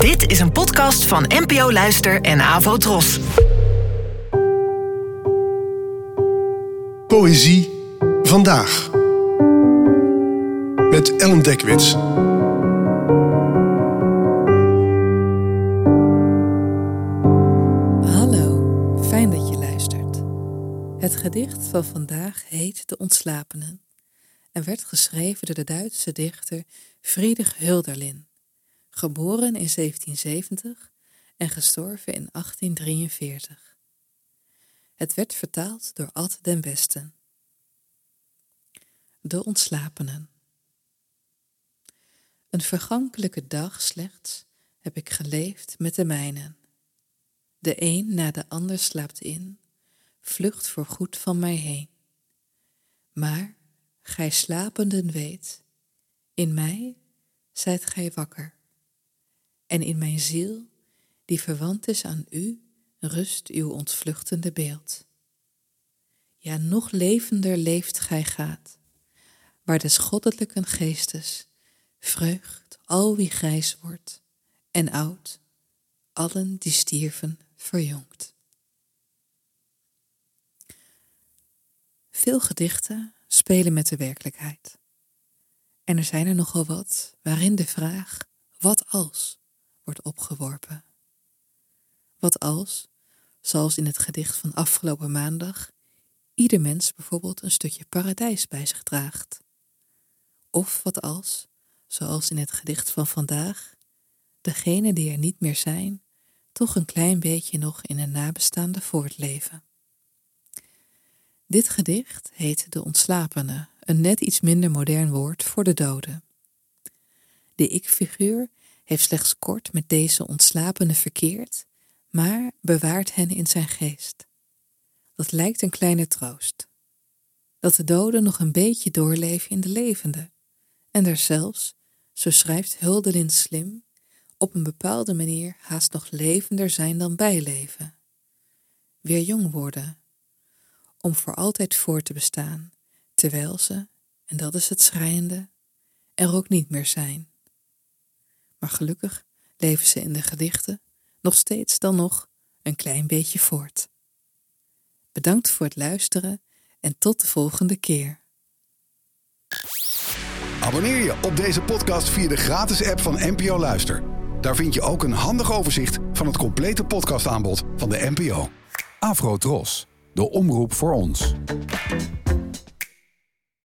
Dit is een podcast van NPO Luister en Avo Tros. Poëzie vandaag. Met Ellen Dekwits. Hallo, fijn dat je luistert. Het gedicht van vandaag heet De Ontslapenen en werd geschreven door de Duitse dichter Friedrich Hölderlin, geboren in 1770 en gestorven in 1843. Het werd vertaald door Ad den Besten. De Ontslapenen Een vergankelijke dag slechts heb ik geleefd met de mijnen. De een na de ander slaapt in, vlucht voor goed van mij heen. Maar gij slapenden weet, in mij zijt gij wakker. En in mijn ziel, die verwant is aan u, rust uw ontvluchtende beeld. Ja, nog levender leeft gij gaat, waar des goddelijken geestes vreugd al wie grijs wordt en oud, allen die stierven verjongt. Veel gedichten spelen met de werkelijkheid. En er zijn er nogal wat waarin de vraag wat als wordt opgeworpen. Wat als, zoals in het gedicht van afgelopen maandag, ieder mens bijvoorbeeld een stukje paradijs bij zich draagt. Of wat als, zoals in het gedicht van vandaag, degenen die er niet meer zijn, toch een klein beetje nog in een nabestaande voortleven. Dit gedicht heet De Ontslapene, een net iets minder modern woord voor de doden. De ik-figuur heeft slechts kort met deze ontslapene verkeerd, maar bewaart hen in zijn geest. Dat lijkt een kleine troost. Dat de doden nog een beetje doorleven in de levende, en er zelfs, zo schrijft Huldelin slim, op een bepaalde manier haast nog levender zijn dan bijleven. Weer jong worden, om voor altijd voor te bestaan, terwijl ze, en dat is het schrijnende, er ook niet meer zijn. Maar gelukkig leven ze in de gedichten nog steeds dan nog een klein beetje voort. Bedankt voor het luisteren en tot de volgende keer. Abonneer je op deze podcast via de gratis app van NPO Luister. Daar vind je ook een handig overzicht van het complete podcastaanbod van de NPO. Afro Tros, de omroep voor ons.